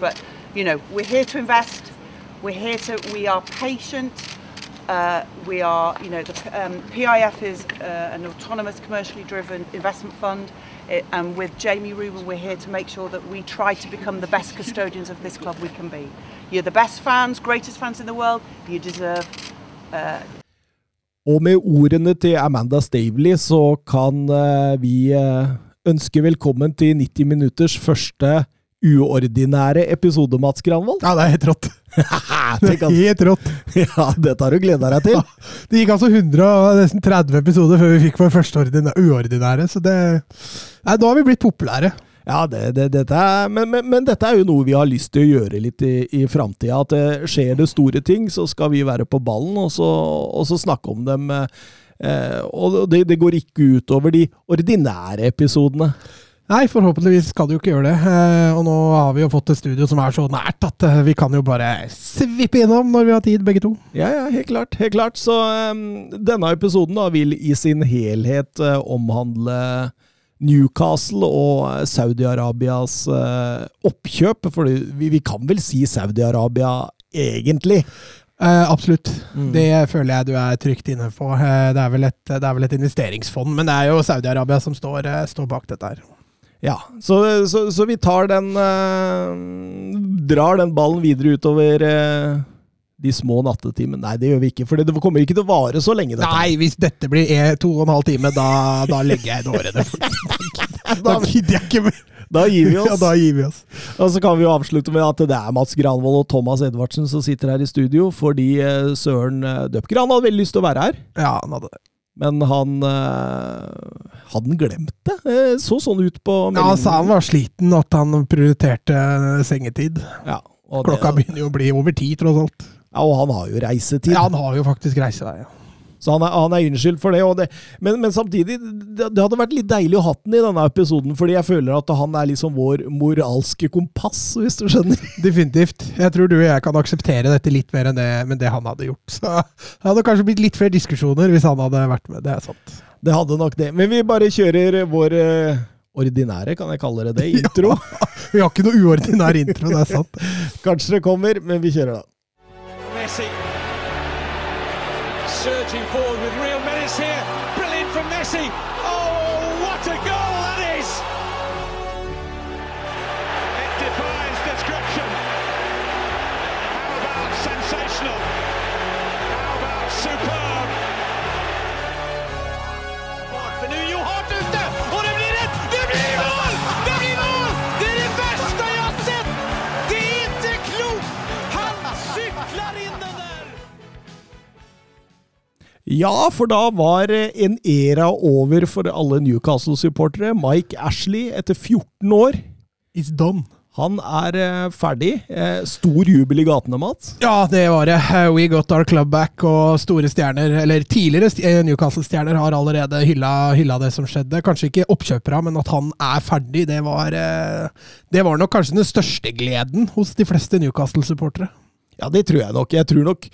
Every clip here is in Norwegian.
But you know, we're here to invest. We're here to. We are patient. Uh, we are, you know, the um, PIF is uh, an autonomous, commercially driven investment fund. It, and with Jamie Rubin, we're here to make sure that we try to become the best custodians of this club we can be. You're the best fans, greatest fans in the world. You deserve uh, Og med ordene til Amanda Stavely så kan eh, vi eh, ønske velkommen til 90 minutters første uordinære episode, Mats Granvold. Ja, det er helt rått. Det er helt rått. ja, dette har du gleda deg til. Det gikk altså 100 nesten 30 episoder før vi fikk vår første uordinære, så det Nei, nå har vi blitt populære. Ja, det, det, dette er, men, men, men dette er jo noe vi har lyst til å gjøre litt i, i framtida. At det skjer det store ting, så skal vi være på ballen og så, og så snakke om dem. Eh, og det, det går ikke utover de ordinære episodene. Nei, forhåpentligvis skal du ikke gjøre det. Eh, og nå har vi jo fått et studio som er så nært at eh, vi kan jo bare svippe innom når vi har tid, begge to. Ja, ja, helt klart. helt klart. Så um, denne episoden da vil i sin helhet uh, omhandle Newcastle og Saudi-Arabias uh, oppkjøp. For vi, vi kan vel si Saudi-Arabia egentlig? Uh, absolutt. Mm. Det føler jeg du er trygt inne på. Uh, det, er vel et, det er vel et investeringsfond, men det er jo Saudi-Arabia som står, uh, står bak dette her. Ja, så, så, så vi tar den eh, Drar den ballen videre utover eh, de små nattetimene. Nei, det gjør vi ikke, for det kommer ikke til å vare så lenge. Dette. Nei, hvis dette blir e- to og en halv time, da, da legger jeg inn årene. Da gidder jeg ikke mer. Da gir vi oss. Ja, da gir vi oss. Og så kan vi jo avslutte med at det er Mats Granvold og Thomas Edvardsen som sitter her i studio, fordi eh, Søren Døpker han hadde veldig lyst til å være her. Ja, han hadde det. Men han uh, Hadde glemt det? Eh, Så sånn ut på meldingen. Ja, han sa han var sliten, at han prioriterte sengetid. Ja, og Klokka det, begynner jo å bli over ti, tross alt. ja, og han har jo reisetid. Ja, han har jo faktisk reisevei. Ja. Så han er, han er unnskyldt for det. Og det men, men samtidig, det, det hadde vært litt deilig å ha den i denne episoden, fordi jeg føler at han er liksom vår moralske kompass, hvis du skjønner. Definitivt. Jeg tror du og jeg kan akseptere dette litt mer enn det, men det han hadde gjort. Så det hadde kanskje blitt litt flere diskusjoner hvis han hadde vært med. Det er sant. Det hadde nok det. Men vi bare kjører vår eh, ordinære, kan jeg kalle det det, intro. Vi har ikke noe uordinær intro, det er sant. Kanskje det kommer, men vi kjører da. Messi. Ja, for da var eh, en era over for alle Newcastle-supportere. Mike Ashley, etter 14 år, It's done. han er eh, ferdig. Eh, stor jubel i gatene, Mats. Ja, det var det. We got our club back, og store stjerner, eller tidligere Newcastle-stjerner, har allerede hylla, hylla det som skjedde. Kanskje ikke oppkjøpere, men at han er ferdig, det var, det var nok kanskje den største gleden hos de fleste Newcastle-supportere. Ja, det tror jeg nok. Jeg tror nok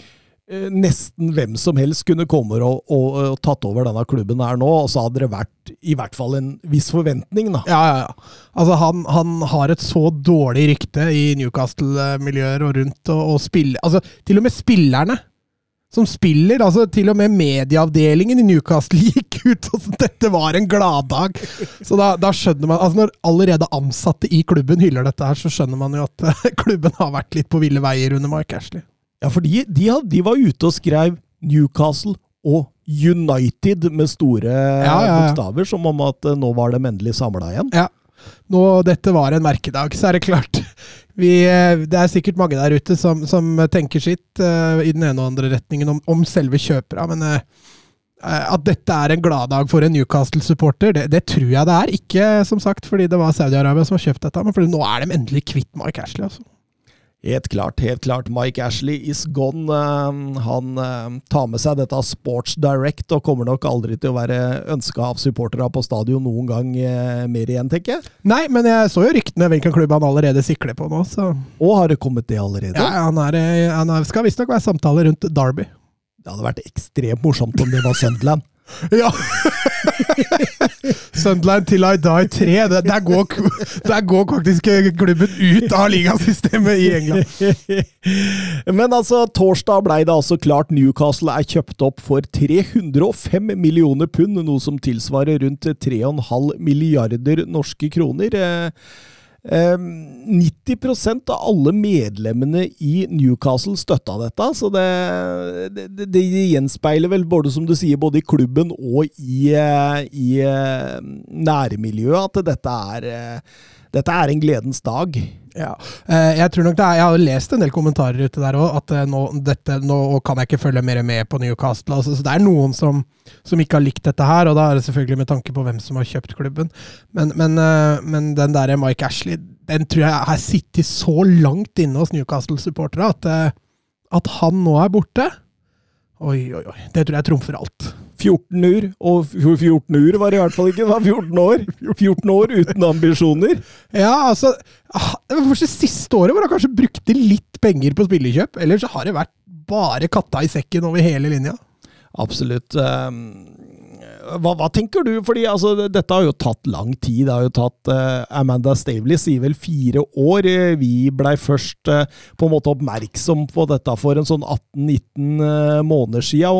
nesten hvem som helst kunne komme og, og, og tatt over denne klubben her nå, og så hadde det vært i hvert fall en viss forventning, da. Ja, ja, ja. Altså, han, han har et så dårlig rykte i Newcastle-miljøer og rundt, og, og spiller altså, til og med spillerne som spiller, altså til og med medieavdelingen i Newcastle gikk ut og sa dette var en gladdag. Så da, da skjønner man, altså Når allerede ansatte i klubben hyller dette, her, så skjønner man jo at eh, klubben har vært litt på ville veier under Mike Ashley. Ja, for de, de, had- de var ute og skrev Newcastle og United med store ja, ja. bokstaver, som om at eh, nå var de endelig samla igjen. Ja. Nå dette var en merkedag, så er det klart vi, eh, Det er sikkert mange der ute som, som tenker sitt uh, i den ene og andre retningen om, om selve kjøpere, men eh, at dette er en gladdag for en Newcastle-supporter, det, det tror jeg det er. Ikke som sagt fordi det var Saudi-Arabia som har kjøpt dette, men fordi nå er de endelig kvitt Mike Ashley. altså. Helt klart, helt klart. Mike Ashley is gone. Eh, Han eh, tar med seg dette Sports Direct og kommer nok aldri til å være ønska av supporterne på stadion noen gang eh, mer igjen, tenker jeg. Nei, men jeg så jo ryktene hvilken klubb han allerede sikler på nå, så Og har det kommet det allerede? ja, han, er, eh, han er, skal visstnok være samtale rundt Derby. Det hadde vært ekstremt morsomt om det var Sunderland. Ja! Sunderland til I die 3. Der, der, går, der går faktisk klubben ut av ligasystemet i England. Men altså, torsdag ble det altså klart Newcastle er kjøpt opp for 305 millioner pund, noe som tilsvarer rundt 3,5 milliarder norske kroner. Eh, 90% ehm, av alle medlemmene i Newcastle støtta dette, så det, det, det, gjenspeiler vel både som du sier, både i klubben og i, eh, i eh, nærmiljøet at dette er, eh, dette er en gledens dag. Ja, jeg tror nok det er, jeg har lest en del kommentarer ute der òg, at nå, dette, nå kan jeg ikke følge mer med på Newcastle. Altså, så det er noen som, som, ikke har likt dette her, og da er det selvfølgelig med tanke på hvem som har kjøpt klubben. Men, men, men den der Mike Ashley den tror jeg har sittet så langt inne hos Newcastle-supportere at, eh, at, han nå er borte. Oi, oi, oi. Det tror jeg trumfer alt. 14 ur, og 14 ur var det i hvert fall ikke, det var 14 år. 14 år uten ambisjoner. Ja, altså ah, Det var det siste året hvor han kanskje brukte litt penger på spillekjøp. Ellers så har det vært bare katta i sekken over hele linja. Absolutt. Hva, hva, tenker du? Fordi altså, dette har jo tatt lang tid. Det har jo tatt uh, Amanda Stavely sier vel fire år. Vi blei først uh, på en måte oppmerksom på dette for en sånn 18-19 uh, eh, måneder sia.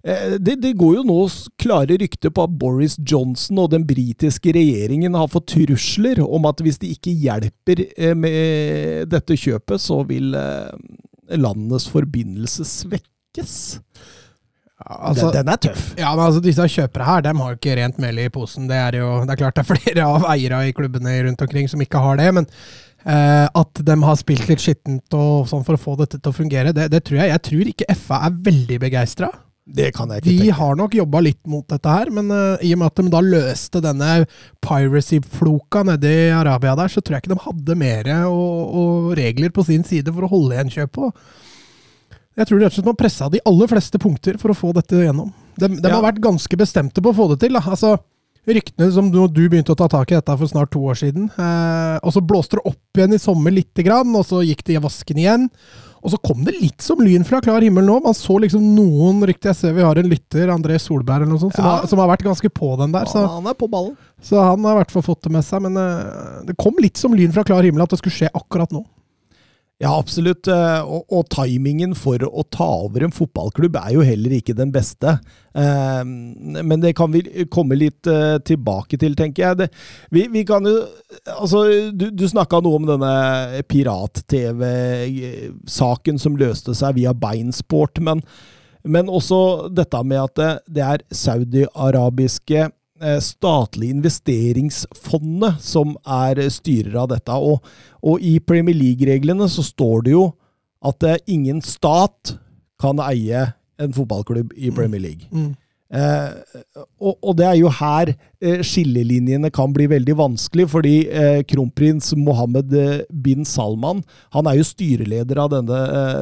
det, det, går jo nå klare rykter på at Boris Johnson og den britiske regjeringen har fått trusler om at hvis de ikke hjelper med dette kjøpet, så vil landets forbindelse svekkes. Altså, den, den, er tøff. Ja, men altså, Disse kjøpere her de har jo ikke rent mel i posen. Det er jo det er klart det er flere av eiere i klubbene rundt omkring som ikke har det. Men eh, at de har spilt litt skittent og sånn for å få dette til å fungere, det, det tror jeg. Jeg tror ikke FA er veldig begeistra. Det kan jeg ikke de tenke. har nok jobba litt mot dette her, men uh, i og med at de da løste denne piracy-floka nede i Arabia der, så tror jeg ikke de hadde mer og, og regler på sin side for å holde igjen kjøpet. Jeg tror rett og slett man pressa de aller fleste punkter for å få dette gjennom. De, de ja. har vært ganske bestemte på å få det til. Da. Altså, Ryktene som du, du, begynte å ta tak i dette for snart to år siden. Eh, og så blåste det opp igjen i sommer lite grann, og så gikk det i vasken igjen. Og så kom det litt som lyn fra klar himmel nå. Man så liksom noen rykter. Jeg ser vi har en lytter, André Solberg, eller noe sånt, som, ja. har, som har, vært ganske på den der. Så, ja, han er på ballen. Så han har i hvert fall fått det med seg. Men uh, det kom litt som lyn fra klar himmel at det skulle skje akkurat nå. Ja, absolutt. Eh, og, og, timingen for å ta over en fotballklubb er jo heller ikke den beste. Eh, men det kan vi komme litt eh, tilbake til, tenker jeg. Det, vi, vi, kan jo Altså, du, du snakka noe om denne pirat-TV-saken som løste seg via Beinsport, men, men også dette med at det, det er saudi-arabiske statlige investeringsfondet som er styrer av dette. Og, og i Premier League-reglene så står det jo at eh, ingen stat kan eie en fotballklubb i mm. Premier League. Mm. Eh, og, og, det er jo her eh, skillelinjene kan bli veldig vanskelig, fordi eh, kronprins Mohammed eh, bin Salman han er jo styreleder av denne,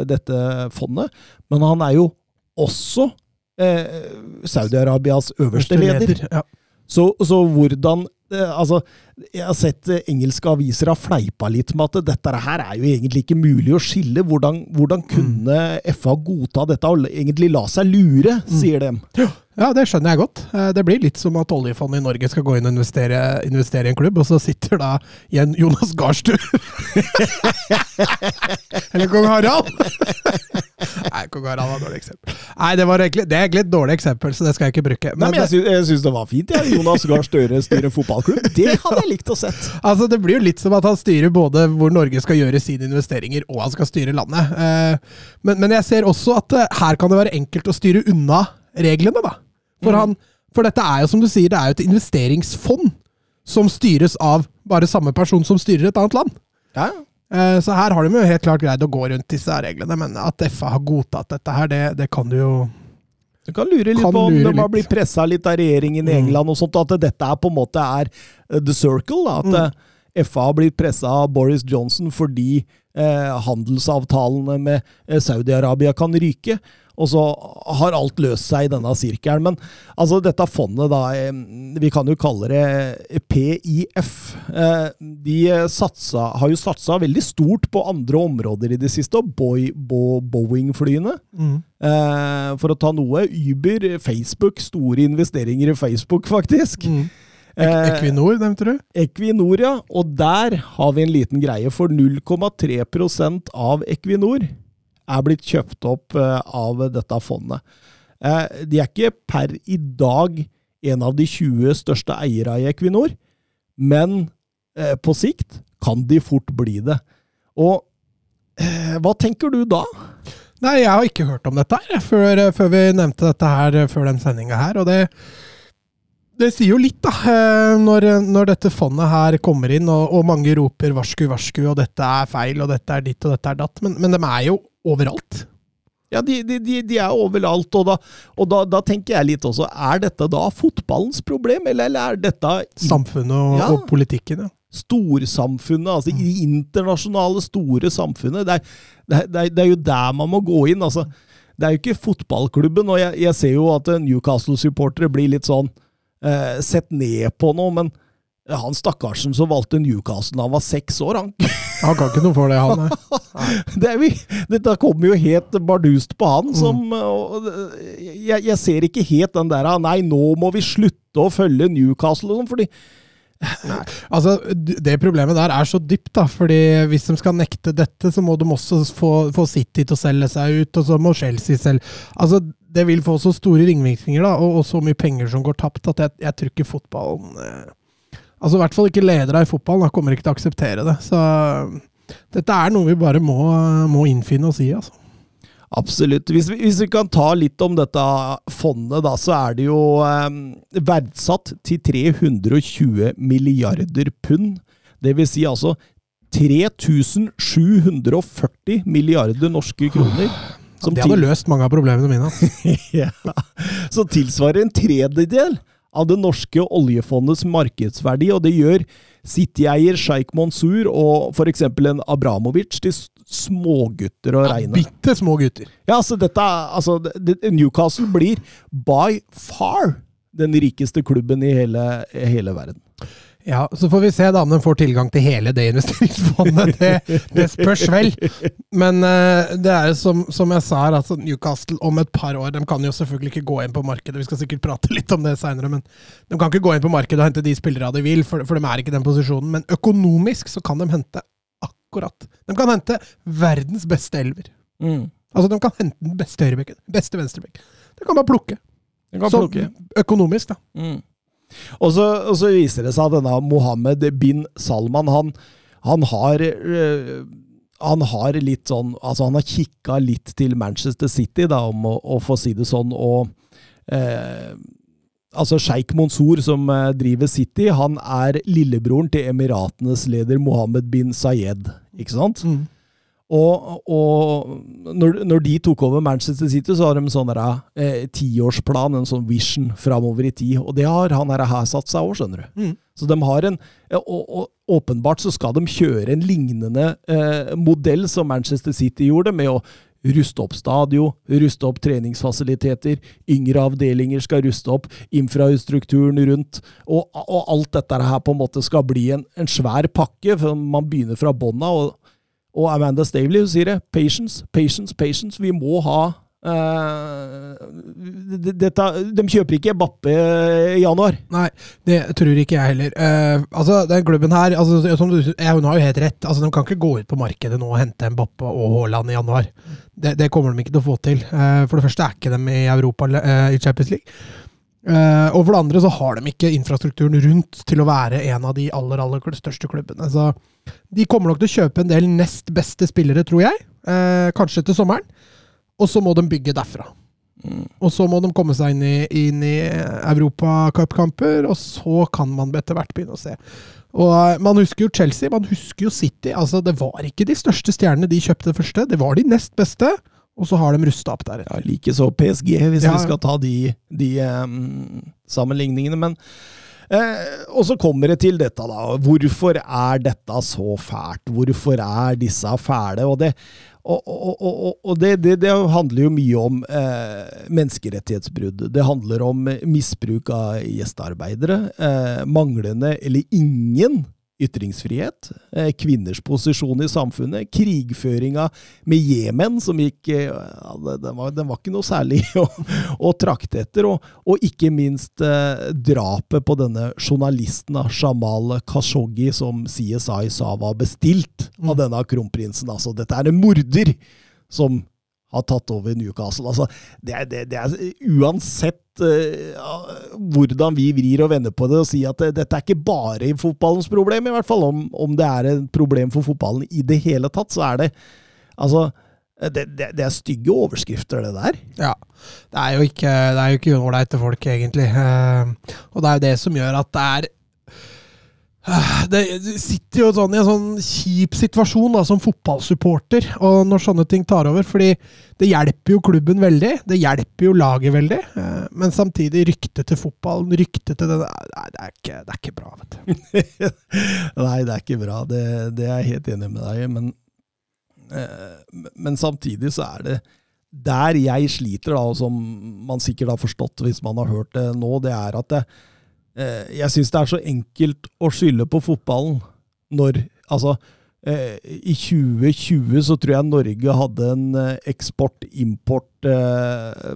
dette fondet, men han er jo også Saudi-Arabias øverste leder. leder ja. Så, så hvordan eh, Altså, jeg har sett eh, engelske aviser har fleipa litt med at dette her er jo egentlig ikke mulig å skille. Hvordan, hvordan kunne mm. FA godta dette og egentlig la seg lure, mm. sier de. Ja. Ja, det skjønner jeg godt. Eh, det blir litt som at oljefondet i Norge skal gå inn og investere, investere i en klubb, og så sitter da igjen Jonas Garstur. Eller kong Harald! Nei, kong Harald var et dårlig eksempel. Nei, det, var egentlig, det er egentlig et dårlig eksempel, så det skal jeg ikke bruke. Men, Nei, men jeg, syns, jeg syns det var fint, ja. Jonas Gahr Støre styrer fotballklubb. Det hadde jeg likt å sett. Altså, Det blir jo litt som at han styrer både hvor Norge skal gjøre sine investeringer, og han skal styre landet. Eh, men, men jeg ser også at eh, her kan det være enkelt å styre unna reglene, da. For, mm. han, for dette er jo, som du sier, det er jo et investeringsfond som styres av bare samme person som styrer et annet land. Ja. Eh, så her har de jo helt klart greid å gå rundt disse reglene, men at FA har godtatt dette her, det, det kan du jo du kan lure litt kan på om de har blitt pressa litt av regjeringen i mm. England, og sånt, at dette er på en måte er uh, the circle. Da, at mm. uh, FA har blitt pressa av Boris Johnson fordi eh, handelsavtalene med Saudi-Arabia kan ryke og så har alt løst seg i denne sirkelen. Men altså, dette fondet, da, vi kan jo kalle det PIF. Eh, de satsa, har jo satsa veldig stort på andre områder i det siste. og Boeing-flyene, mm. Eh, for å ta noe. Uber, Facebook. Store investeringer i Facebook, faktisk. Mm. Eh, Equinor, nevnte du? Equinor, ja. Og der har vi en liten greie. For 0,3% av Equinor er blitt kjøpt opp eh, av dette fondet. Eh, de er ikke per i dag en av de 20 største eiere i Equinor, men eh, på sikt kan de fort bli det. Og hva tenker du da? Nei, jeg har ikke hørt om dette her, før, før vi nevnte dette her før den sendinga her. Og det, det sier jo litt, da. Når, når dette fondet her kommer inn, og, og mange roper varsku, varsku, og dette er feil, og dette er ditt, og dette er datt. Men, men de er jo overalt. Ja, de, de, de, de er overalt, og, da, og da, da tenker jeg litt også, er dette da fotballens problem, eller, eller er dette Samfunnet og, Ja. og politikken. Ja. storsamfunnet, altså mm. det internasjonale store samfunnet. Det det, er, det, er, det er jo der man må gå inn. altså. Det er jo ikke fotballklubben, og jeg, jeg ser jo at Newcastle-supportere blir litt sånn eh, sett ned på nå, men han stakkarsen som valgte Newcastle da han var seks år, han Han kan ikke noe for det, han. det jo, Dette kommer jo helt bardust på han. som og, jeg, jeg ser ikke helt den der Nei, nå må vi slutte å følge Newcastle og sånn, fordi Altså, Det problemet der er så dypt, da. fordi hvis de skal nekte dette, så må de også få, få City til å selge seg ut, og så må Chelsea selge Altså, Det vil få så store ringvirkninger da, og, og så mye penger som går tapt, at jeg, jeg tror ikke fotballen eh, Altså I hvert fall ikke ledere i fotballen da, kommer ikke til å akseptere det. Så dette er noe vi bare må, må innfinne oss i. altså. Absolutt. Hvis vi, hvis vi kan ta litt om dette fondet, da, så er det jo eh, verdsatt til 320 milliarder pund. Det vil si altså 3740 milliarder norske kroner. Som Det hadde løst mange av problemene mine. altså. ja. Så tilsvarer en tredjedel av det norske oljefondets markedsverdi, og det gjør City-eier Sheikh Mansour og f.eks. en Abramovic til smågutter å regne. Bitte små gutter. Ja, altså dette altså, Newcastle blir by far den rikeste klubben i hele, hele verden. Ja, Så får vi se da om de får tilgang til hele det investeringsfondet. Det, det spørs vel. Men uh, det er jo som, som jeg sa altså Newcastle om et par år De kan jo selvfølgelig ikke gå inn på markedet, vi skal sikkert prate litt om det seinere. Men de kan ikke gå inn på markedet og hente de spillerne de vil, for, for de er ikke i den posisjonen. Men økonomisk så kan de hente akkurat De kan hente verdens beste elver. Altså De kan hente den beste høyrebekken, beste venstrebekken. De kan bare plukke. Kan Så plukke. økonomisk, da. Mm. Og, så, og så viser det seg at denne Mohammed bin Salman, han, han har øh, han har litt sånn Altså, han har kikka litt til Manchester City, da, om å, å få si det sånn, og eh, Altså, sjeik Mansour, som eh, driver City, han er lillebroren til Emiratenes leder Mohammed bin Sayed, ikke sant? Mm. Og, og når, når de tok over Manchester City, så har de en sånn eh, tiårsplan, en sånn vision framover i tid. Og det har han her, her satt seg over, skjønner du. Mm. Så de har en eh, og, og Åpenbart så skal de kjøre en lignende eh, modell som Manchester City gjorde, med å ruste opp stadion, ruste opp treningsfasiliteter, yngre avdelinger skal ruste opp, infrastrukturen rundt, og, og alt dette her på en måte skal bli en, en svær pakke, for man begynner fra bånda, og og Amanda Stavely sier det. Patience, patience, patience. Vi må ha uh, dette, De kjøper ikke Bappe i januar. Nei, det tror ikke jeg heller. Uh, altså, den klubben her altså, du, ja, Hun har jo helt rett. Altså, De kan ikke gå ut på markedet nå og hente en Bappe og Haaland i januar. Det, det kommer de ikke til å få til. Uh, for det første er ikke de i Europa i Champions League. Eh, og for det andre så har de ikke infrastrukturen rundt til å være en av de aller aller største klubbene. Så de kommer nok til å kjøpe en del nest beste spillere, tror jeg. Uh, kanskje til sommeren. Og så må de bygge derfra. Og så må de komme seg inn i, inn i Europacupkamper, og så kan man etter hvert begynne å se. Og eh, Man husker jo Chelsea, man husker jo City. altså Det var ikke de største stjernene de kjøpte første, det var de nest beste. Og så har de rusta opp deretter. Ja, Likeså PSG, hvis Ja, vi skal ta de, de um, sammenligningene. Men eh, Og så kommer det til dette, da. Hvorfor er dette så fælt? Hvorfor er disse fæle? Og det, og, og, og, og- og det, det, det handler jo mye om eh, menneskerettighetsbrudd. Det handler om misbruk av gjestearbeidere. Eh, manglende eller ingen ytringsfrihet, eh, kvinners posisjon i samfunnet, krigføringa med Jemen, som gikk eh, ja, det- den, var, den var ikke noe særlig å, å trakte etter, og, og ikke minst eh, drapet på denne journalisten, Shamal Khashoggi, som CSI sa var bestilt av denne kronprinsen. Altså, dette er en morder som har tatt over Newcastle. Altså, det, det, det er uansett eh, ja, hvordan vi vrir og vender på det, og sier at det, dette er ikke bare fotballens problem, i hvert fall. Om, om det er et problem for fotballen i det hele tatt, så er det Altså, det, det, det er stygge overskrifter, det der. Ja. Det er jo ikke, det er folk, egentlig. Uh, og det er jo det som gjør at det er eh, det det sitter jo sånn i en sånn kjip situasjon da, som fotballsupporter og når sånne ting tar over. fordi det hjelper jo klubben veldig, det hjelper jo laget veldig. eh, Men samtidig ryktet til fotballen, ryktet til det Nei, det er ikke, det er ikke bra, vet du. Nei, det er ikke bra. Det, det er jeg helt enig med deg i. Men, eh, men samtidig så er det der jeg sliter, da, og som man sikkert har forstått hvis man har hørt det nå, det er at det, jeg syns det er så enkelt å skylde på fotballen når Altså, eh, i 2020 så tror jeg Norge hadde en eh, eksport-import eh,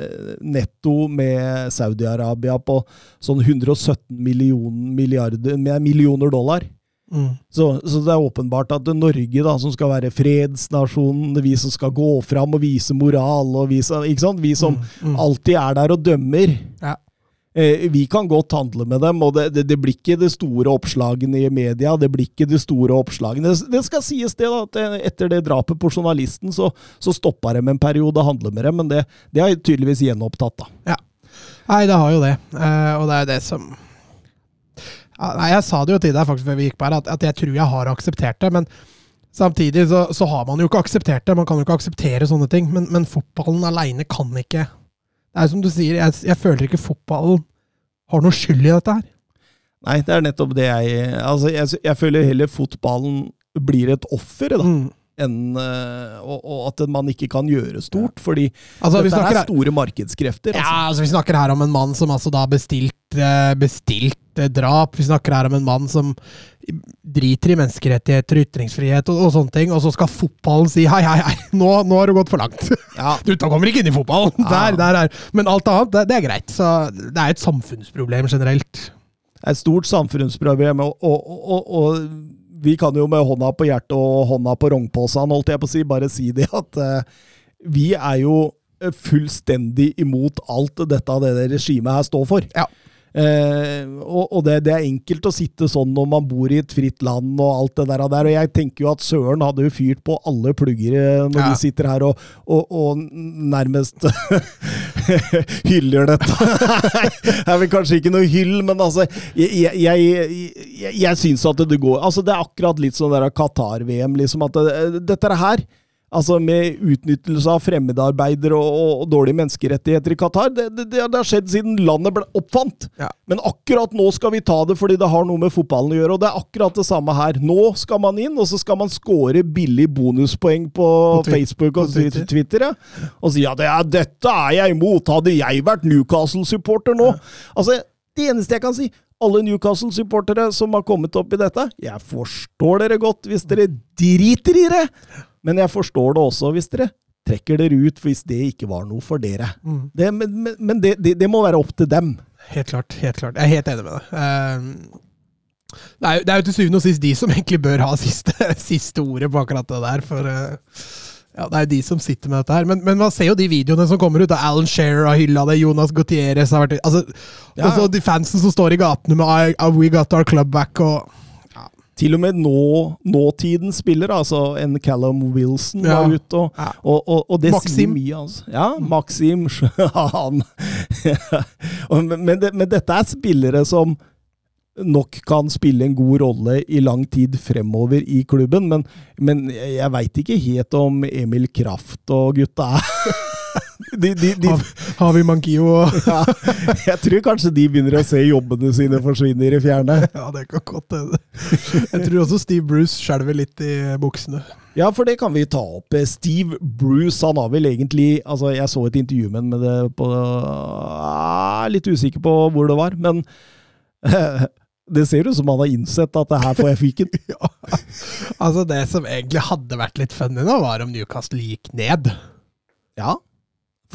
eh, netto med Saudi-Arabia på sånn 117 millioner, millioner dollar. Så, så det er åpenbart at Norge, da, som skal være fredsnasjonen, vi som skal gå fram og vise moral, og vise, ikke sant? vi som alltid er der og dømmer. Ja. Eh, vi kan godt handle med dem, og det, det, det blir ikke de store oppslagene i media. Det blir ikke de store oppslagene. Det, skal sies det, da, at eh, etter det drapet på journalisten, så, så stoppa de en periode å handle med dem, men det, det er tydeligvis gjenopptatt, da. Ja. Nei, det har jo det. Eh, og det er det som Nei, Jeg sa det jo til deg faktisk før vi gikk på her, at, at jeg tror jeg har akseptert det. Men samtidig så, så har man jo ikke akseptert det. Man kan jo ikke akseptere sånne ting. Men, men fotballen aleine kan ikke Det er som du sier, jeg, jeg føler ikke fotballen har noe skyld i dette her. Nei, det er nettopp det jeg Altså, jeg, jeg føler heller fotballen blir et offer, da. Mm. Enn, eh, og, og at man ikke kan gjøre stort, fordi Altså, dette snakker er store markedskrefter. Ja, Altså. altså Vi snakker her om en mann som altså da bestilt, eh, bestilt eh, drap. Vi snakker her om en mann som driter i menneskerettigheter, ytringsfrihet og, og sånne ting. Og så skal fotballen si hei, hei, hei, nå, nå har du gått for langt. Ja. Du kommer ikke inn i fotballen! Ja. Der, der der. Men alt annet, det, det er greit. Så det er et samfunnsproblem generelt. Det er et stort samfunnsproblem, og, og, og vi kan jo med hånda på hjertet og hånda på rognposen, holdt jeg på å si, bare si det at uh, vi er jo eh, fullstendig imot alt dette det regimet her står for. Ja. Eh, og og det, det er enkelt å sitte sånn når man bor i et fritt land og alt det der. Og der, og jeg tenker jo at Søren hadde jo fyrt på alle plugger eh, når Ja. vi sitter her og, og, og nærmest hyller dette. det er vel kanskje ikke noe hyll, men altså Jeg, jeg, jeg, jeg, jeg syns at det går Altså, det er akkurat litt sånn der Qatar-VM, liksom. At det, dette her Altså Med utnyttelse av fremmedarbeidere og, og, og dårlige menneskerettigheter i Qatar. Det, det, det har skjedd siden landet ble oppfant. Ja. Men akkurat nå skal vi ta det fordi det har noe med fotballen å gjøre. Og det er akkurat det samme her. Nå skal man inn, og så skal man score billig bonuspoeng på, på Facebook og på Twitter. Twitter. ja. Og si ja, dette er jeg imot. Hadde jeg vært Newcastle-supporter nå Altså, det eneste jeg kan si alle Newcastle-supportere som har kommet opp i dette, jeg forstår dere godt hvis dere driter i det, men jeg forstår det også hvis dere trekker dere ut hvis det ikke var noe for dere. Mm. Det, men men, det, det, det må være opp til dem. Helt klart. helt klart. Jeg er helt enig med deg. Uh, Det er, jo- til syvende og sist de som egentlig bør ha siste, siste ordet på akkurat det der. For Uh, ja, det er jo de som sitter med dette her. Men, men man ser jo de videoene som kommer ut. Alan Shearer har hylla det, Jonas Gutierrez har vært altså, Ja. Og så de fansen som står i gatene med I, I, We Got Our Club Back og Til og med nå, nåtidens spillere, altså en Callum Wilson Ja. var ute, og, Ja. og, og, og det sier Maxim. mye. Altså. Ja, Maxim. Han men, men, det, men dette er spillere som nok kan spille en god rolle i lang tid fremover i klubben, men, men jeg veit ikke helt om Emil Kraft og gutta er de, de, de, Hav- Havi Mankio og ja, Jeg tror kanskje de begynner å se jobbene sine forsvinne i det fjerne. Ja, det kan godt hende. Jeg tror også Steve Bruce skjelver litt i buksene. Ja, for det kan vi ta opp. Steve Bruce, han har vel egentlig Altså, jeg så et intervju med ham med det på Jeg er Litt usikker på hvor det var, men Det ser ut som han har innsett at det her får jeg fyken. Ja. Altså, det som egentlig hadde vært litt funny nå, var om Newcastle gikk ned. Ja.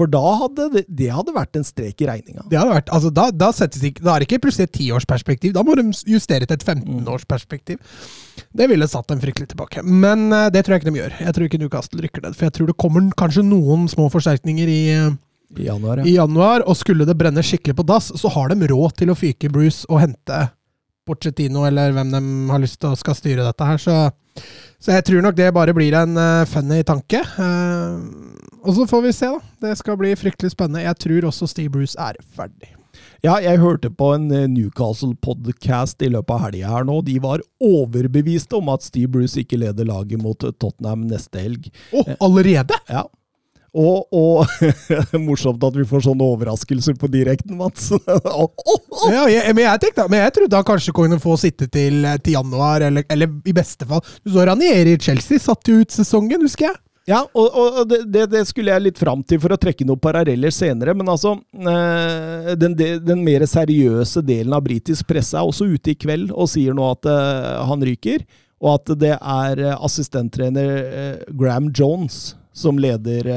For da hadde det, det hadde vært en strek i regninga. Det hadde vært, altså, da, da, ikke, da er det ikke plutselig et tiårsperspektiv, da må de justere til et 15-årsperspektiv. Det ville satt dem fryktelig tilbake. Men eh, det tror jeg ikke de gjør. Jeg tror ikke Newcastle rykker ned. For jeg tror det kommer kanskje noen små forsterkninger i, I januar, i januar, og skulle det brenne skikkelig på dass, så har de råd til å fyke Bruce og hente Pochettino, eller hvem de har lyst til å skal styre dette her. Så, så jeg tror nok det bare blir en uh, funny tanke. Uh, og så får vi se, da. Det skal bli fryktelig spennende. Jeg tror også Steve Bruce er ferdig. Ja, jeg hørte på en eh, Newcastle-podkast i løpet av helga her nå. De var overbeviste om at Steve Bruce ikke leder laget mot Tottenham neste helg. Å, allerede?! Ja. Og, og morsomt at vi får sånne overraskelser på direkten, Mats. Ja, jeg, men, jeg tenkte, men jeg trodde han kanskje kunne få sitte til, til januar, eller, eller i beste fall Du så Ranieri i Chelsea satte jo ut sesongen, husker jeg. Ja, og, og det, det, skulle jeg litt fram til for å trekke noen paralleller senere. Men altså, eh, den, den mer seriøse delen av britisk presse er også ute i kveld og sier nå at eh, han ryker. Og at det er eh, assistenttrener Graham Jones som leder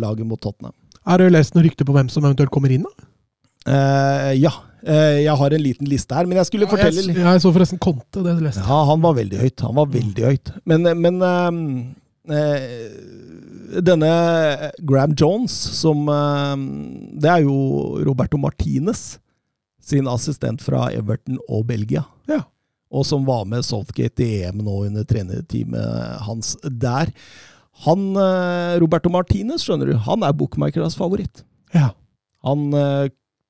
laget mot Tottenham. Har du lest noen rykter på hvem som eventuelt kommer inn, da? ja. jeg har en liten liste her, men jeg skulle fortelle litt. Jeg så forresten Conte, det du leste. Ja, han var veldig høyt. Han var veldig høyt. Men, men Eh, denne Graham Jones, som eh, Det er jo Roberto Martinez sin assistent fra Everton og Belgia. Ja. Og som var med Southgate i EM nå under trenerteamet hans der. Han, eh, Roberto Martinez, skjønner du, han er bookmakernes favoritt. Ja. Han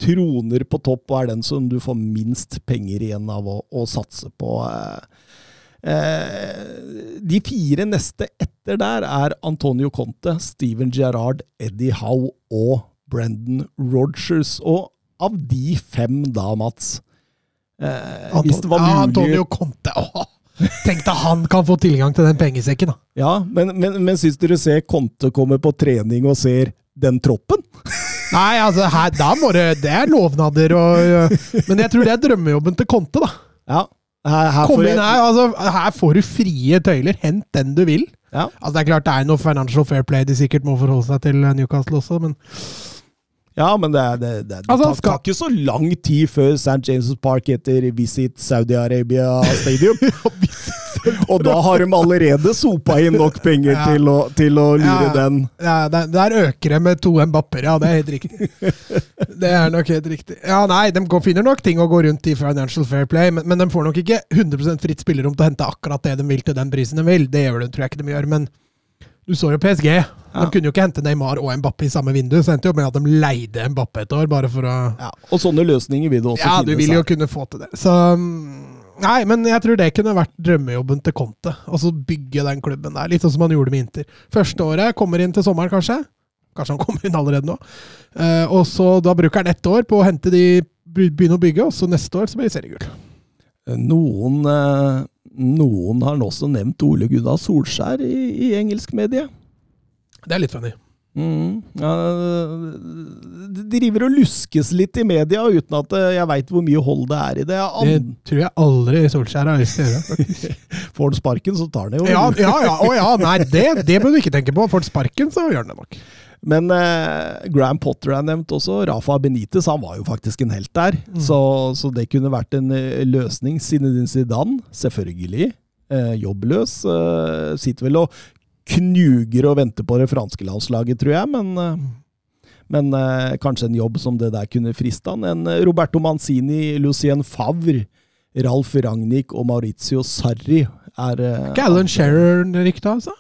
troner på topp og er den som du får minst penger igjen av å, å satse på. Eh, de fire neste etter der er Antonio Conte, Steven Gerrard, Eddie Howe og Brendan Rogers. Og av de fem da, Mats eh, ja, Antonio Conte, åh. Tenk deg han kan få tilgang til den pengesekken, da. Ja, men, men, men syns dere ser Konte kommer på trening og ser den troppen? Nei, altså, her, da må det Det er lovnader og Men jeg tror det er drømmejobben til Konte, da. Ja, her, her Kom inn her, altså, her får du frie tøyler. Hent den du vil. Ja. Altså, det er klart det er noe financial fair play de sikkert må forholde seg til eh, Newcastle også, men Ja, men det, det, det, det Altså, tar, ikke så lang tid før St. James' Park heter Visit Saudi-Arabia Stadium. og da har de allerede sopa inn nok penger Ja. til, å, til å lure Ja. den. ja, der, der øker det med to Mbapper, ja, det er helt riktig. Det er nok helt riktig. Ja, nei, de går, finner nok ting å gå rundt i financial fair play, men, men de får nok ikke 100 fritt spillerom til å hente akkurat det de vil til den prisen de vil. Det gjør de, tror jeg ikke de gjør, men du så jo PSG. De kunne jo ikke hente Neymar og Mbappé i samme vindu, så endte jo med at de leide Mbappé et år, bare for å Ja, og sånne løsninger vil det også Ja, du vil jo kunne få til det. Så mm, Nei, men jeg tror det kunne vært drømmejobben til Conte. Altså bygge den klubben der, litt sånn som han gjorde med Inter. Første året kommer inn til sommeren, kanskje. Kanskje han kommer inn allerede nå. Uh, og så Da bruker han ett år på å hente de begynne å bygge, og så neste år så blir det seriegull. Noen, eh, noen har også nevnt Ole Gunnar Solskjær i, i engelsk medie. Det er litt funny. Mm, ja, det driver og luskes litt i media uten at jeg veit hvor mye hold det er i det. Det tror jeg aldri Solskjær har lyst til å gjøre. Får han sparken, så tar han det jo. Ja, ja, ja, å ja, nei, det, det bør du ikke tenke på. Får han sparken, så gjør han det nok. Men eh, Graham Potter er nevnt også. Rafa Benitez han var jo faktisk en helt der. Så, så det kunne vært en eh, løsning. Zinedine Zidane, selvfølgelig. Eh, jobbløs. Eh, sitter vel og knuger og venter på det franske landslaget, tror jeg. Men, eh, men eh, kanskje en jobb som det der kunne friste han. En eh, Roberto Manzini, Lucien Favre, Ralf Ragnhild og Maurizio Sarri er Alan Shearer rykta, altså?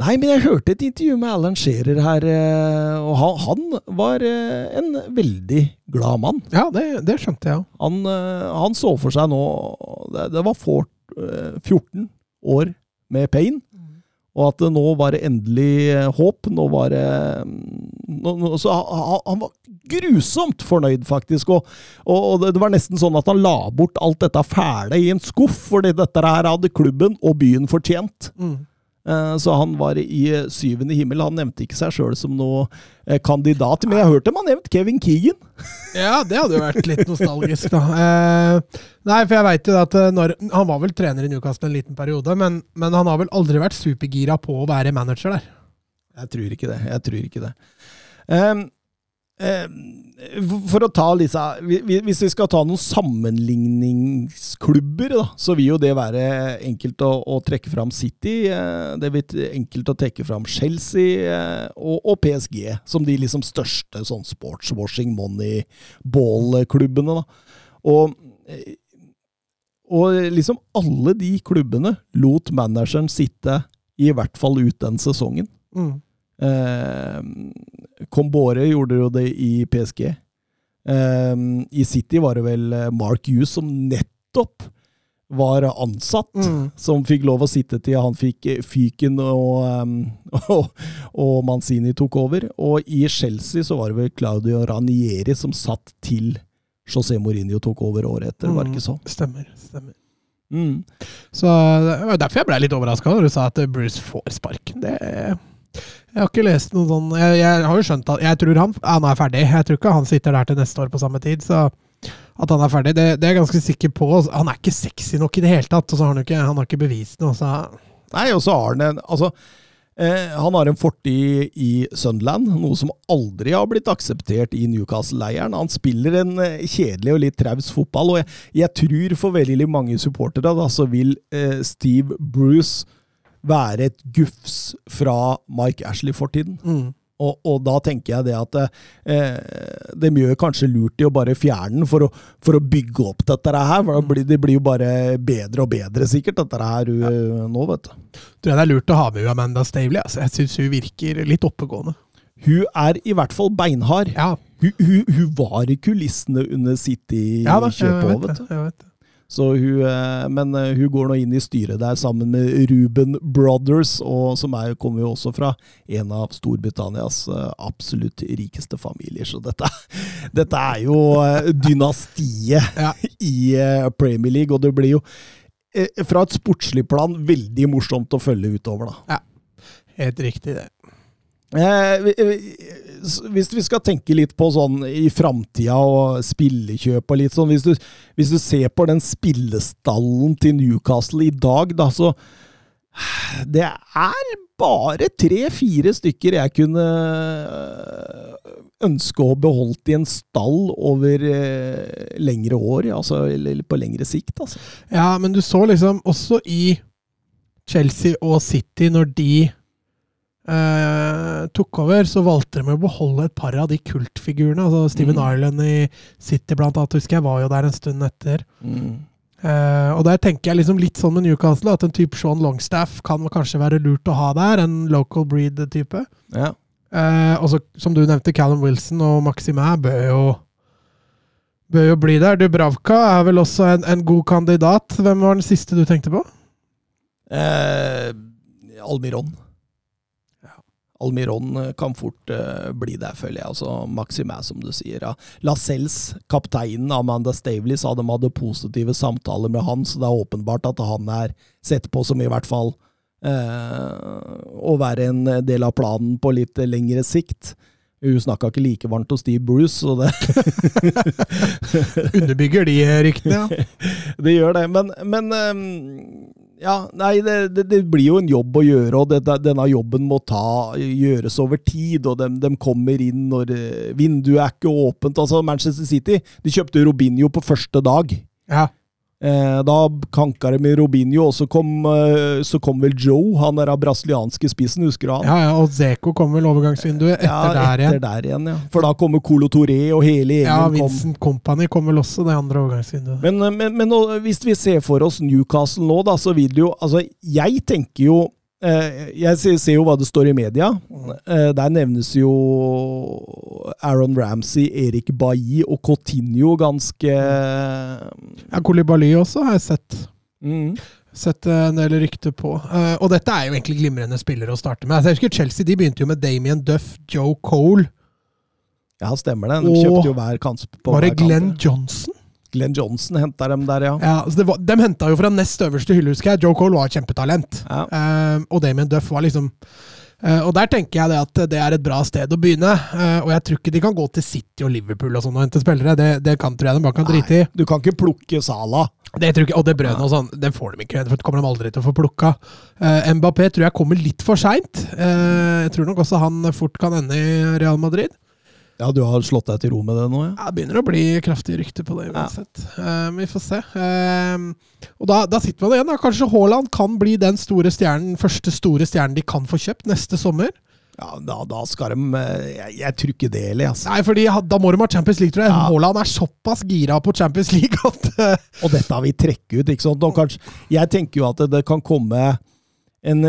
Nei, men jeg hørte et intervju med Alan Shearer her, eh, og han, var eh, en veldig glad mann. Ja, det, det skjønte jeg òg. Han, eh, han så for seg nå Det, det var Fort eh, 14 år med pain, og at nå var det endelig håp. Nå var det mm, nå, Så han, var grusomt fornøyd, faktisk. Og, og, det var nesten sånn at han la bort alt dette fæle i en skuff, fordi dette her hadde klubben og byen fortjent. Mm. Eh, Så han var i syvende himmel. Han nevnte ikke seg sjøl som noe eh, kandidat, men jeg har hørt dem nevnt Kevin Keegan. Ja, det hadde jo vært litt nostalgisk, da. Eh, nei, for jeg veit jo at når, Han var vel trener i Newcastle en liten periode, men, men han har vel aldri vært supergira på å være manager der. Jeg tror ikke det. Jeg tror ikke det. Ehm, for å ta disse vi- vi- Hvis vi skal ta noen sammenligningsklubber, da, så vil jo det være enkelt å, å trekke fram City. eh, Det vil enkelt å trekke fram Chelsea eh, og, og PSG som de liksom største sånn sportswashing money ball-klubbene. Og, eh, og liksom alle de klubbene lot manageren sitte i hvert fall ut den sesongen. Mm. Eh, Combore gjorde jo det i PSG. Eh, I City var det vel eh, Mark Hughes som nettopp var ansatt, Mm. som fikk lov å sitte til han fikk eh, fyken og, eh, og, og Manzini tok over. Og i Chelsea så var det vel Claudio Ranieri som satt til José Mourinho tok over året etter, var det ikke sånn? Stemmer. stemmer. Mm. Så Det var derfor jeg ble litt overraska når du sa at Bruce får sparken. Det, jeg har ikke lest noe sånn Jeg, jeg har jo skjønt at Jeg tror han, han er ferdig. Jeg tror ikke han sitter der til neste år på samme tid. Så at han er ferdig, det, det er jeg ganske sikker på. Han er ikke sexy nok i det hele tatt, og så har han, ikke, han har ikke bevist noe. Så Nei, og så har han en Altså, eh, han har en fortid i Sunderland, noe som aldri har blitt akseptert i Newcastle-leiren. Han spiller en eh, kjedelig og litt traus fotball, og jeg, jeg tror for veldig mange supportere da, så vil eh, Steve Bruce være et gufs fra Mike Ashley-fortiden. mm. Og, og da tenker jeg det at eh, de gjør kanskje lurt i å bare fjerne den for for å bygge opp dette her. For da blir, det blir jo bare bedre og bedre, sikkert, dette her ja. nå, vet du. tror det er lurt å ha med Amanda Stavely. Altså. Jeg syns hun virker litt oppegående. Hun er i hvert fall beinhard. Ja, Hun, hun, hun var i kulissene under City-kjøpet ja, òg, vet du. Jeg vet det. Så hun, eh, men eh, hun går nå inn i styret der sammen med Ruben Brothers, og som er, kommer jo også fra en av Storbritannias eh, absolutt rikeste familier. Så dette, dette er jo dynastiet Ja. i Premier League, og det blir jo fra et sportslig plan veldig morsomt å følge utover, da. Helt riktig, det. Eh, hvis vi skal tenke litt på sånn i framtida og spillekjøp og litt sånn hvis du, hvis du ser på den spillestallen til Newcastle i dag, da, så Det er bare tre-fire stykker jeg kunne ønske å beholdt i en stall over eh, lengre år, altså eller på lengre sikt, altså. Ja, men du så liksom også i Chelsea og City, når de eh, tok over, så valgte de å beholde et par av de kultfigurene. altså Steven Mm. Ireland i City, blant annet, husker jeg var jo der en stund etter. Eh, og der tenker jeg liksom litt sånn med Newcastle, at en type Sean Longstaff kan kanskje være lurt å ha der. En local breed-type. Ja. Eh, og så, som du nevnte, Callum Wilson og Maxime bør jo bør jo bli der. Dubravka er vel også en, en god kandidat. Hvem var den siste du tenkte på? Eh, Almiron. Almiron eh, kan fort uh, bli der, føler jeg. Altså, Maxime, som du sier. Ja. Lascelles, kapteinen Amanda Stavely, sa de hadde positive samtaler med han, så det er åpenbart at han er sett på som i hvert fall uh, å være en del av planen på litt lengre sikt. Hun snakka ikke like varmt hos Steve Bruce, så det Underbygger de ryktene, ja. det gjør det, men, men ehm, ja, nei, det, det, det blir jo en jobb å gjøre, og det, denne jobben må ta, gjøres over tid, og de, de kommer inn når eh, vinduet er ikke åpent. Altså, Manchester City de kjøpte Robinho på første dag. ja. Eh, da kanka de med Robinho, og så kom, eh, så kom vel Joe, han der brasilianske spissen, husker du han? Ja, ja, og Zeko kom vel overgangsvinduet etter Ja, der etter igjen. der igjen, ja. For da kommer Colo Toré, og hele gjengen Ja, kom. Company kom vel også det andre overgangsvinduet. Men, men, men nå, hvis vi ser for oss Newcastle nå, da, så vil det jo Altså, jeg tenker jo eh, Jeg ser, jo hva det står i media. Eh, der nevnes jo Aaron Ramsey, Erik Bailly og Coutinho ganske Ja, Kolibali også har jeg sett. mm. Sett eh, en del rykter på. Eh, og dette er jo egentlig glimrende spillere å starte med. Altså, jeg husker Chelsea de begynte jo med Damien Duff, Joe Cole. Ja, stemmer det. De kjøpte jo hver kans på Var det. Glenn Johnson? Glenn Johnson henta dem der, ja. Ja, det var, De henta jo fra nest øverste hylle, husker jeg. Joe Cole var et kjempetalent. Ja. Uh, og Damien Duff var liksom uh, Og der tenker jeg det at det er et bra sted å begynne. Uh, og jeg tror ikke de kan gå til City og Liverpool og sånn og hente spillere. Det, det kan, tror jeg de bare kan drite i. Du kan ikke plukke Sala. Det tror jeg ikke, Og det brødene og sånn, det får de ikke. for Det kommer de aldri til å få plukka. Eh, Mbappé tror jeg kommer litt for seint. Jeg tror nok også han fort kan ende i Real Madrid. Ja, du har slått deg til ro med det nå, ja? Ja, Det begynner å bli kraftige rykter på det uansett. Eh, men vi får se. Eh, og da, da sitter man igjen. da. Kanskje Haaland kan bli den store stjernen, første store stjernen de kan få kjøpt neste sommer. Ja, da, da skal de eh, Jeg, jeg tror ikke det heller, altså. Nei, fordi da må de ha Champions League, tror jeg. Ja. Haaland er såpass gira på Champions League at Og dette vil trekke ut, ikke sant. Og kanskje, jeg tenker jo at det, det kan komme en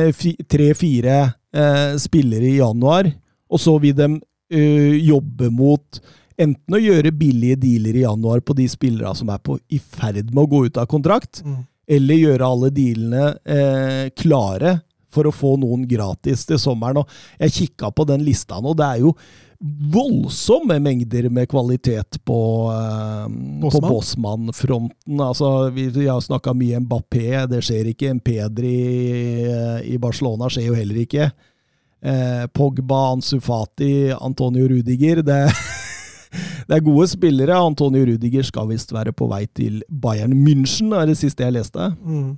tre-fire eh, spillere i januar, og så vil de jobbe mot enten å gjøre billige dealer i januar på de spillere som er på, i ferd med å gå ut av kontrakt, Mm. eller gjøre alle dealene eh, klare for å få noen gratis til sommeren. Og jeg kikka på den lista nå, det er jo voldsomme mengder med kvalitet på, eh? Bosman-fronten. Altså, vi, vi har snakka mye Mbappé, det skjer ikke. En Pedri eh, i Barcelona skjer jo heller ikke. Eh, Pogba, Ansufati, Antonio Rudiger. Det, det er gode spillere. Antonio Rudiger skal visst være på vei til Bayern München, er det siste jeg leste. mm.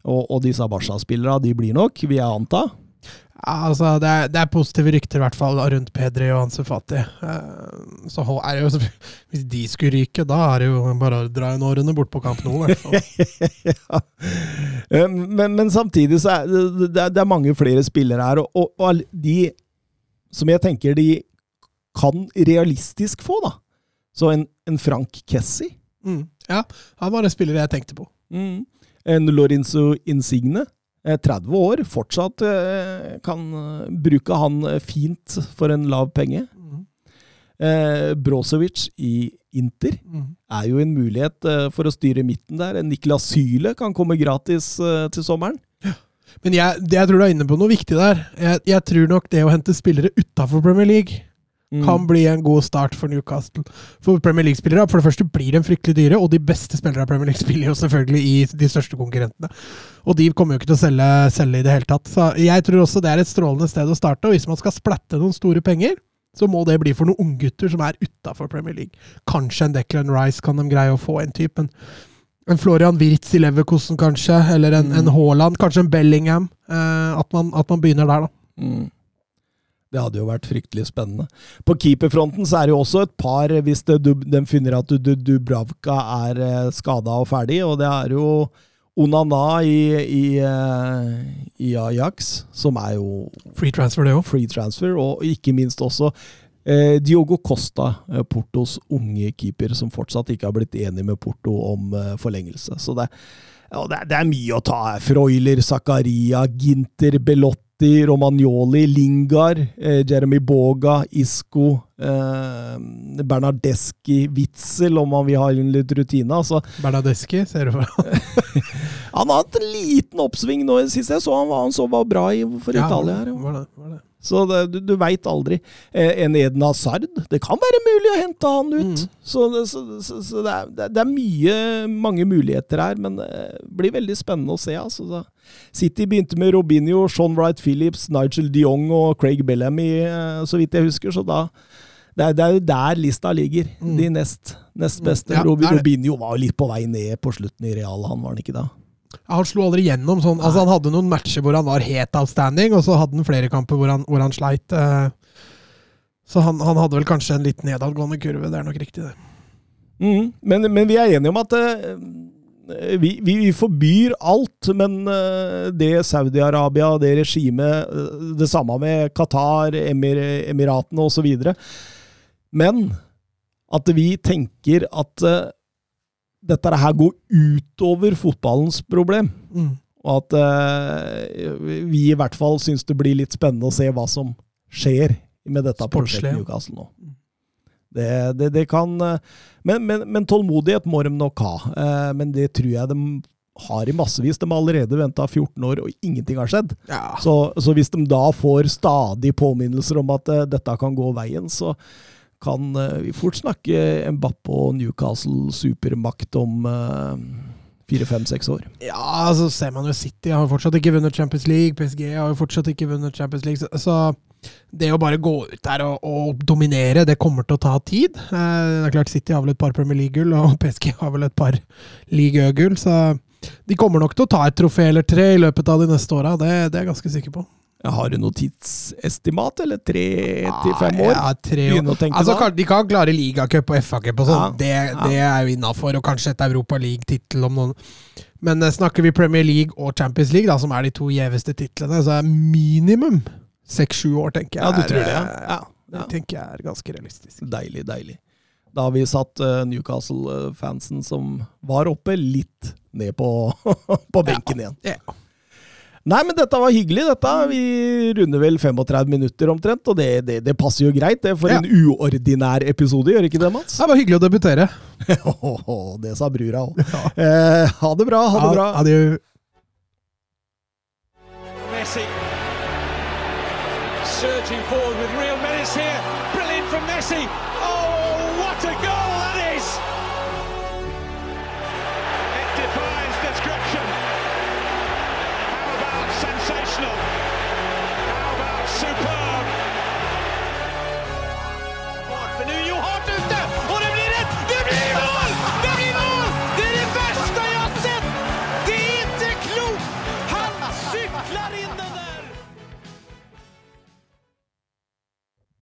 Og, og disse Barca-spillerne, de blir nok, vil jeg anta. Ja, altså, det er, det er positive rykter i hvert fall rundt Pedri og Ansu Fati. Eh, så er det jo, hvis de skulle ryke, da er det jo bare å dra en årene bort på hvert fall. ja. Eh, men, men samtidig så er det, det er- mange flere spillere her, og, og, og de som jeg tenker de kan realistisk få, da. Så en, en Frank Kessi, Mm. Ja, han var en spiller jeg tenkte på. en Lorenzo Insigne, 30 år, fortsatt eh, kan eh, bruke han eh, fint for en lav penge. Mm. Eh, Brozovic i Inter Mm. er jo en mulighet eh, for å styre midten der. Niklas Syle kan komme gratis eh, til sommeren. Men jeg, jeg tror du er inne på noe viktig der. Jeg, jeg tror nok det å hente spillere utafor Premier League Mm. kan bli en god start for Newcastle. For Premier League-spillere for det første blir de fryktelig dyre, og de beste spillere av Premier League spiller jo selvfølgelig i de største konkurrentene. Og de kommer jo ikke til å selge, selge i det hele tatt. Så jeg tror også det er et strålende sted å starte. Og hvis man skal splatte noen store penger, så må det bli for noen unggutter som er utafor Premier League. Kanskje en Declan Rice kan de greie å få en type. En, en Florian Wirtz i Leverkosten, kanskje. Eller en, en Haaland. Kanskje en Bellingham. Eh, at, man, at man begynner der, da. Mm. Det hadde jo vært fryktelig spennende. På keeperfronten så er det jo også et par, hvis det, du, de finner at du, du, Dubravka er uh, skada og ferdig, og det er jo Onana i, i, eh, i Ajax, som er jo Free transfer, det òg. free transfer, og ikke minst også eh, Diogo Costa, eh, Portos unge keeper, som fortsatt ikke har blitt enig med Porto om eh, forlengelse. Så det, ja, det, er, det er mye å ta her. Freuler, Zakaria, Ginter, Belotti, Romagnoli, Lingard, eh, Jeremy Boga, Isco, eh, Bernardeschi, Witzel, om han vil ha litt rutine. altså Bernadeschi, ser du for Han har hatt en liten oppsving nå sist jeg så han var, han så var bra i, for Italia. her. jo. Var det, var det. Så det, du, du veit aldri. Eh, en Eden Hazard, det kan være mulig å hente han ut. Mm. Så, det, så, så, så det, er, det er- mye, mange muligheter her, men det blir veldig spennende å se. Altså. Så City begynte med Robinho, Sean Wright Phillips, Nigel de Jong og Craig Bellamy, eh, så vidt jeg husker. Så da det er, det er jo der lista ligger. Mm. De nest, nest beste. Ja, Robi- det er det. Robinho var jo litt på vei ned på slutten i Real, han var han ikke da? Han slo aldri gjennom sånn. Altså, han hadde noen matcher hvor han var helt outstanding, og så hadde han flere kamper hvor han, hvor han sleit. eh. Så han, han hadde vel kanskje en litt nedadgående kurve, det er nok riktig, det. Mm, men, men vi er enige om at uh, vi, vi, forbyr alt, men uh, det Saudi-Arabia, det regimet, uh, det samme med Qatar, Emir, Emiratene osv. Men at vi tenker at dette her går utover fotballens problem. Mm. Og at eh, vi i hvert fall syns det blir litt spennende å se hva som skjer med dette prosjektet. Newcastle nå. Det, det, det kan eh, men, men, men tålmodighet må de nok ha. Eh, Men det tror jeg de har i massevis. De har allerede venta 14 år, og ingenting har skjedd. Ja. Så, så hvis de da får stadig påminnelser om at eh, dette kan gå veien, så kan eh, vi fort snakke Mbappe og Newcastle supermakt om fire-fem-seks år. Ja, altså ser man jo City har jo fortsatt ikke vunnet Champions League. PSG har jo fortsatt ikke vunnet Champions League. Så, så det å bare gå ut der og, og, dominere, det kommer til å ta tid. Eh, det er klart City har vel et par Premier League-gull, og PSG har vel et par League Ø-gull. Så de kommer nok til å ta et trofé eller tre i løpet av de neste åra. Det, det, er jeg ganske sikker på. Har du noe tidsestimat, eller tre til fem år? Ja, tre år. Altså, de kan klare ligacup og FA-cup og sånn, ja, det, ja. det, er jo innafor. Og kanskje et Europa League-tittel om noen Men eh, snakker vi Premier League og Champions League, da, som er de to gjeveste titlene, så er minimum seks-sju år, tenker jeg. Ja, du tror det? Ja. Det tenker jeg er ganske realistisk. Deilig, deilig. Da har vi satt uh, Newcastle-fansen som var oppe, litt ned på, på benken igjen. Ja. Nei, men dette var hyggelig, dette. Vi runder vel 35 minutter omtrent, og det, det, det passer jo greit det for ja. en uordinær episode, gjør ikke det, Mats? Det var hyggelig å debutere. det sa brura òg. Ja. Eh, ha det bra, ha det bra. Adjø. Messi. Surging forward with real menace here. Brilliant from Messi.